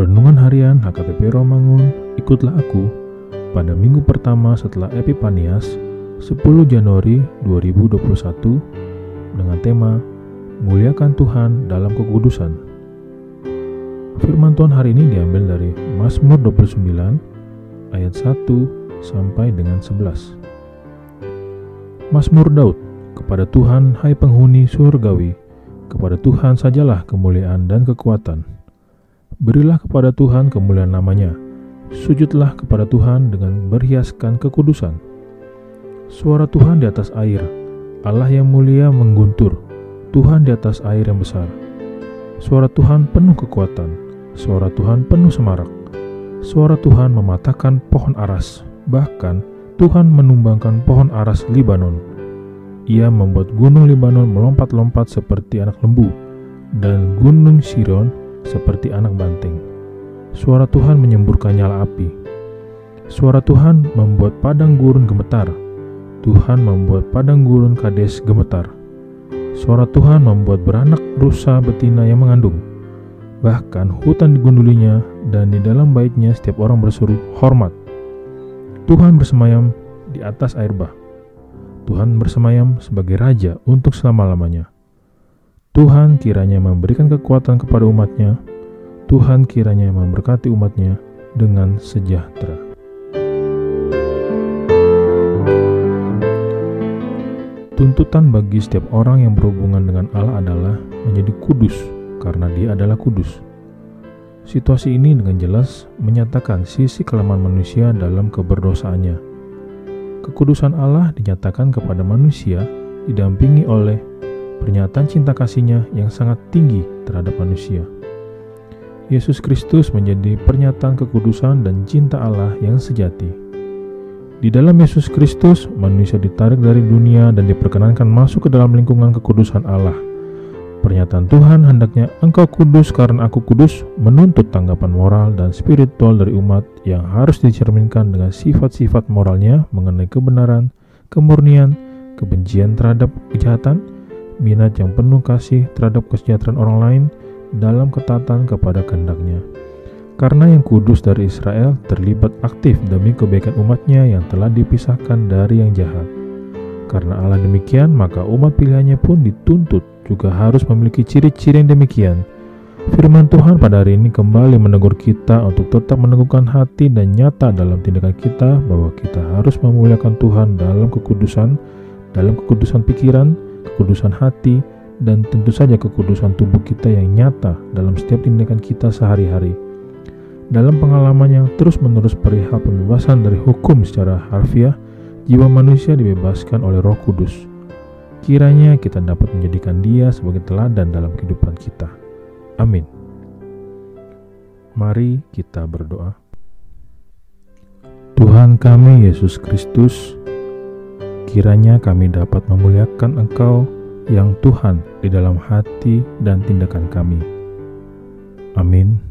Renungan Harian HKBP Romangun, ikutlah aku pada minggu pertama setelah Epipanias 10 Januari 2021 dengan tema Muliakan Tuhan dalam Kekudusan. Firman Tuhan hari ini diambil dari Mazmur 29 ayat 1 sampai dengan 11. Mazmur Daud, kepada Tuhan hai penghuni surgawi, kepada Tuhan sajalah kemuliaan dan kekuatan Berilah kepada Tuhan kemuliaan namanya. Sujudlah kepada Tuhan dengan berhiaskan kekudusan. Suara Tuhan di atas air. Allah yang mulia mengguntur. Tuhan di atas air yang besar. Suara Tuhan penuh kekuatan. Suara Tuhan penuh semarak. Suara Tuhan mematahkan pohon aras. Bahkan Tuhan menumbangkan pohon aras Libanon. Ia membuat gunung Libanon melompat-lompat seperti anak lembu, dan gunung Siron seperti anak banteng. Suara Tuhan menyemburkan nyala api. Suara Tuhan membuat padang gurun gemetar. Tuhan membuat padang gurun kades gemetar. Suara Tuhan membuat beranak rusa betina yang mengandung. Bahkan hutan digundulinya dan di dalam baitnya setiap orang berseru hormat. Tuhan bersemayam di atas air bah. Tuhan bersemayam sebagai raja untuk selama-lamanya. Tuhan kiranya memberikan kekuatan kepada umatnya. Tuhan kiranya memberkati umatnya dengan sejahtera. Tuntutan bagi setiap orang yang berhubungan dengan Allah adalah menjadi kudus karena dia adalah kudus. Situasi ini dengan jelas menyatakan sisi kelemahan manusia dalam keberdosaannya. Kekudusan Allah dinyatakan kepada manusia didampingi oleh pernyataan cinta kasihnya yang sangat tinggi terhadap manusia. Yesus Kristus menjadi pernyataan kekudusan dan cinta Allah yang sejati. Di dalam Yesus Kristus, manusia ditarik dari dunia dan diperkenankan masuk ke dalam lingkungan kekudusan Allah. Pernyataan Tuhan hendaknya engkau kudus karena aku kudus menuntut tanggapan moral dan spiritual dari umat yang harus dicerminkan dengan sifat-sifat moralnya mengenai kebenaran, kemurnian, kebencian terhadap kejahatan, minat yang penuh kasih terhadap kesejahteraan orang lain dalam ketatan kepada kehendaknya. Karena yang kudus dari Israel terlibat aktif demi kebaikan umatnya yang telah dipisahkan dari yang jahat. Karena Allah demikian, maka umat pilihannya pun dituntut juga harus memiliki ciri-ciri yang demikian. Firman Tuhan pada hari ini kembali menegur kita untuk tetap meneguhkan hati dan nyata dalam tindakan kita bahwa kita harus memuliakan Tuhan dalam kekudusan, dalam kekudusan pikiran, kekudusan hati, dan tentu saja kekudusan tubuh kita yang nyata dalam setiap tindakan kita sehari-hari. Dalam pengalaman yang terus-menerus perihal pembebasan dari hukum secara harfiah, jiwa manusia dibebaskan oleh Roh Kudus. Kiranya kita dapat menjadikan Dia sebagai teladan dalam kehidupan kita. Amin. Mari kita berdoa. Tuhan kami Yesus Kristus, Kiranya kami dapat memuliakan Engkau yang Tuhan di dalam hati dan tindakan kami. Amin.